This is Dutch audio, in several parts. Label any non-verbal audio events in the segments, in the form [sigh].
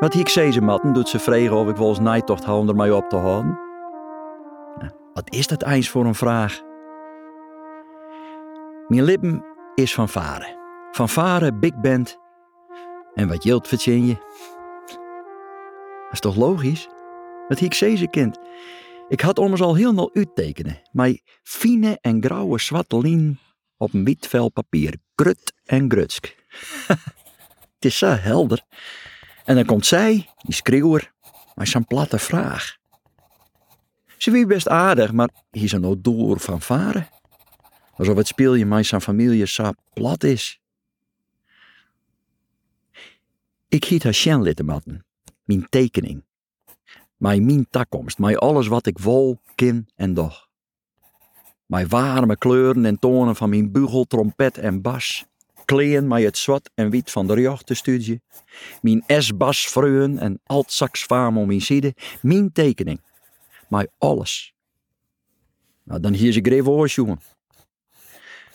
Wat ik ze matten, doet ze vragen of ik wel eens nijtocht hou om er mij op te houden. Wat is dat eens voor een vraag? Mijn lippen is van varen. Van varen, big band. En wat jilt verzin je? Dat is toch logisch? Wat ik ze kind. Ik had ommers al heel veel uittekenen. Maar fine en grauwe zwarte op een wit vel papier. Grut en grutsk. [laughs] Het is zo helder. En dan komt zij, die schreeuwer, met zijn platte vraag. Ze wie best aardig, maar hier er nou door van varen. Alsof het speelje met zijn familie zo plat is. Ik hiet haar Sjen matten, mijn tekening. Mijn mijn takkomst, mijn alles wat ik wol, kin en doch. Mijn warme kleuren en tonen van mijn bugel, trompet en bas kleen met het zwart en wit van de studie, Mijn S-bas vreun en alt-saxfaam om mijn zijde. Mijn tekening. Maar alles. Nou, dan hier ze greven jongen.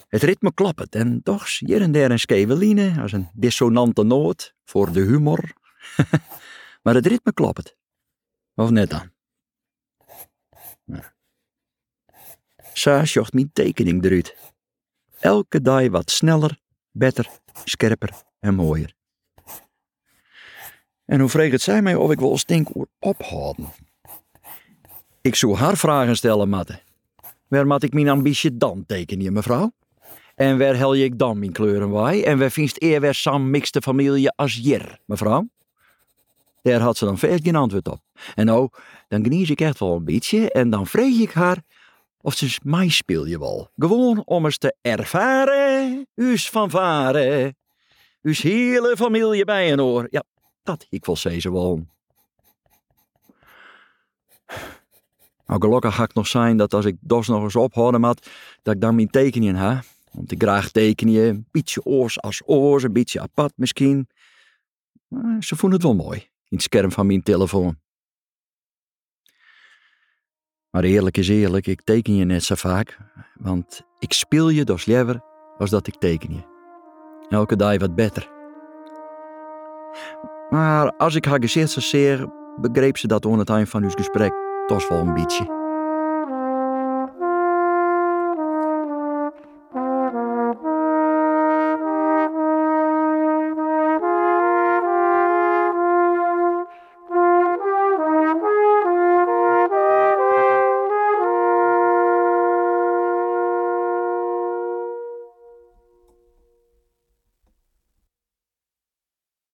Het ritme klappert en toch hier en daar een skeveline als een dissonante noot voor de humor. [laughs] maar het ritme klappert. Of net dan? Nou. Mijn tekening eruit. Elke dag wat sneller beter, scherper en mooier. En hoe vreeg het zij mij of ik wel oer ophouden? Ik zou haar vragen stellen, Matte. Waar moet ik mijn ambitie dan tekenen, mevrouw? En waar hel ik dan mijn kleuren? En waar vindt eer weer sam mixte familie als jer, mevrouw? Daar had ze dan verder geen antwoord op. En nou, dan genies ik echt wel een beetje en dan vreeg ik haar of mij speel je wel. Gewoon om eens te ervaren, us van varen. Us hele familie bij een oor. Ja, dat ik wil ze wel. Nou, gelukkig ga ik nog zijn dat als ik dos nog eens ophouden had, dat ik dan mijn tekeningen ha. Want ik graag tekenen, een beetje oors als oors, een beetje apart misschien. Ze voelen het wel mooi, in het scherm van mijn telefoon. Maar eerlijk is eerlijk, ik teken je net zo vaak, want ik speel je dus liever als dat ik teken je. Elke dag wat beter. Maar als ik haar gezicht zo zeer, begreep ze dat aan het eind van ons gesprek toch wel een beetje.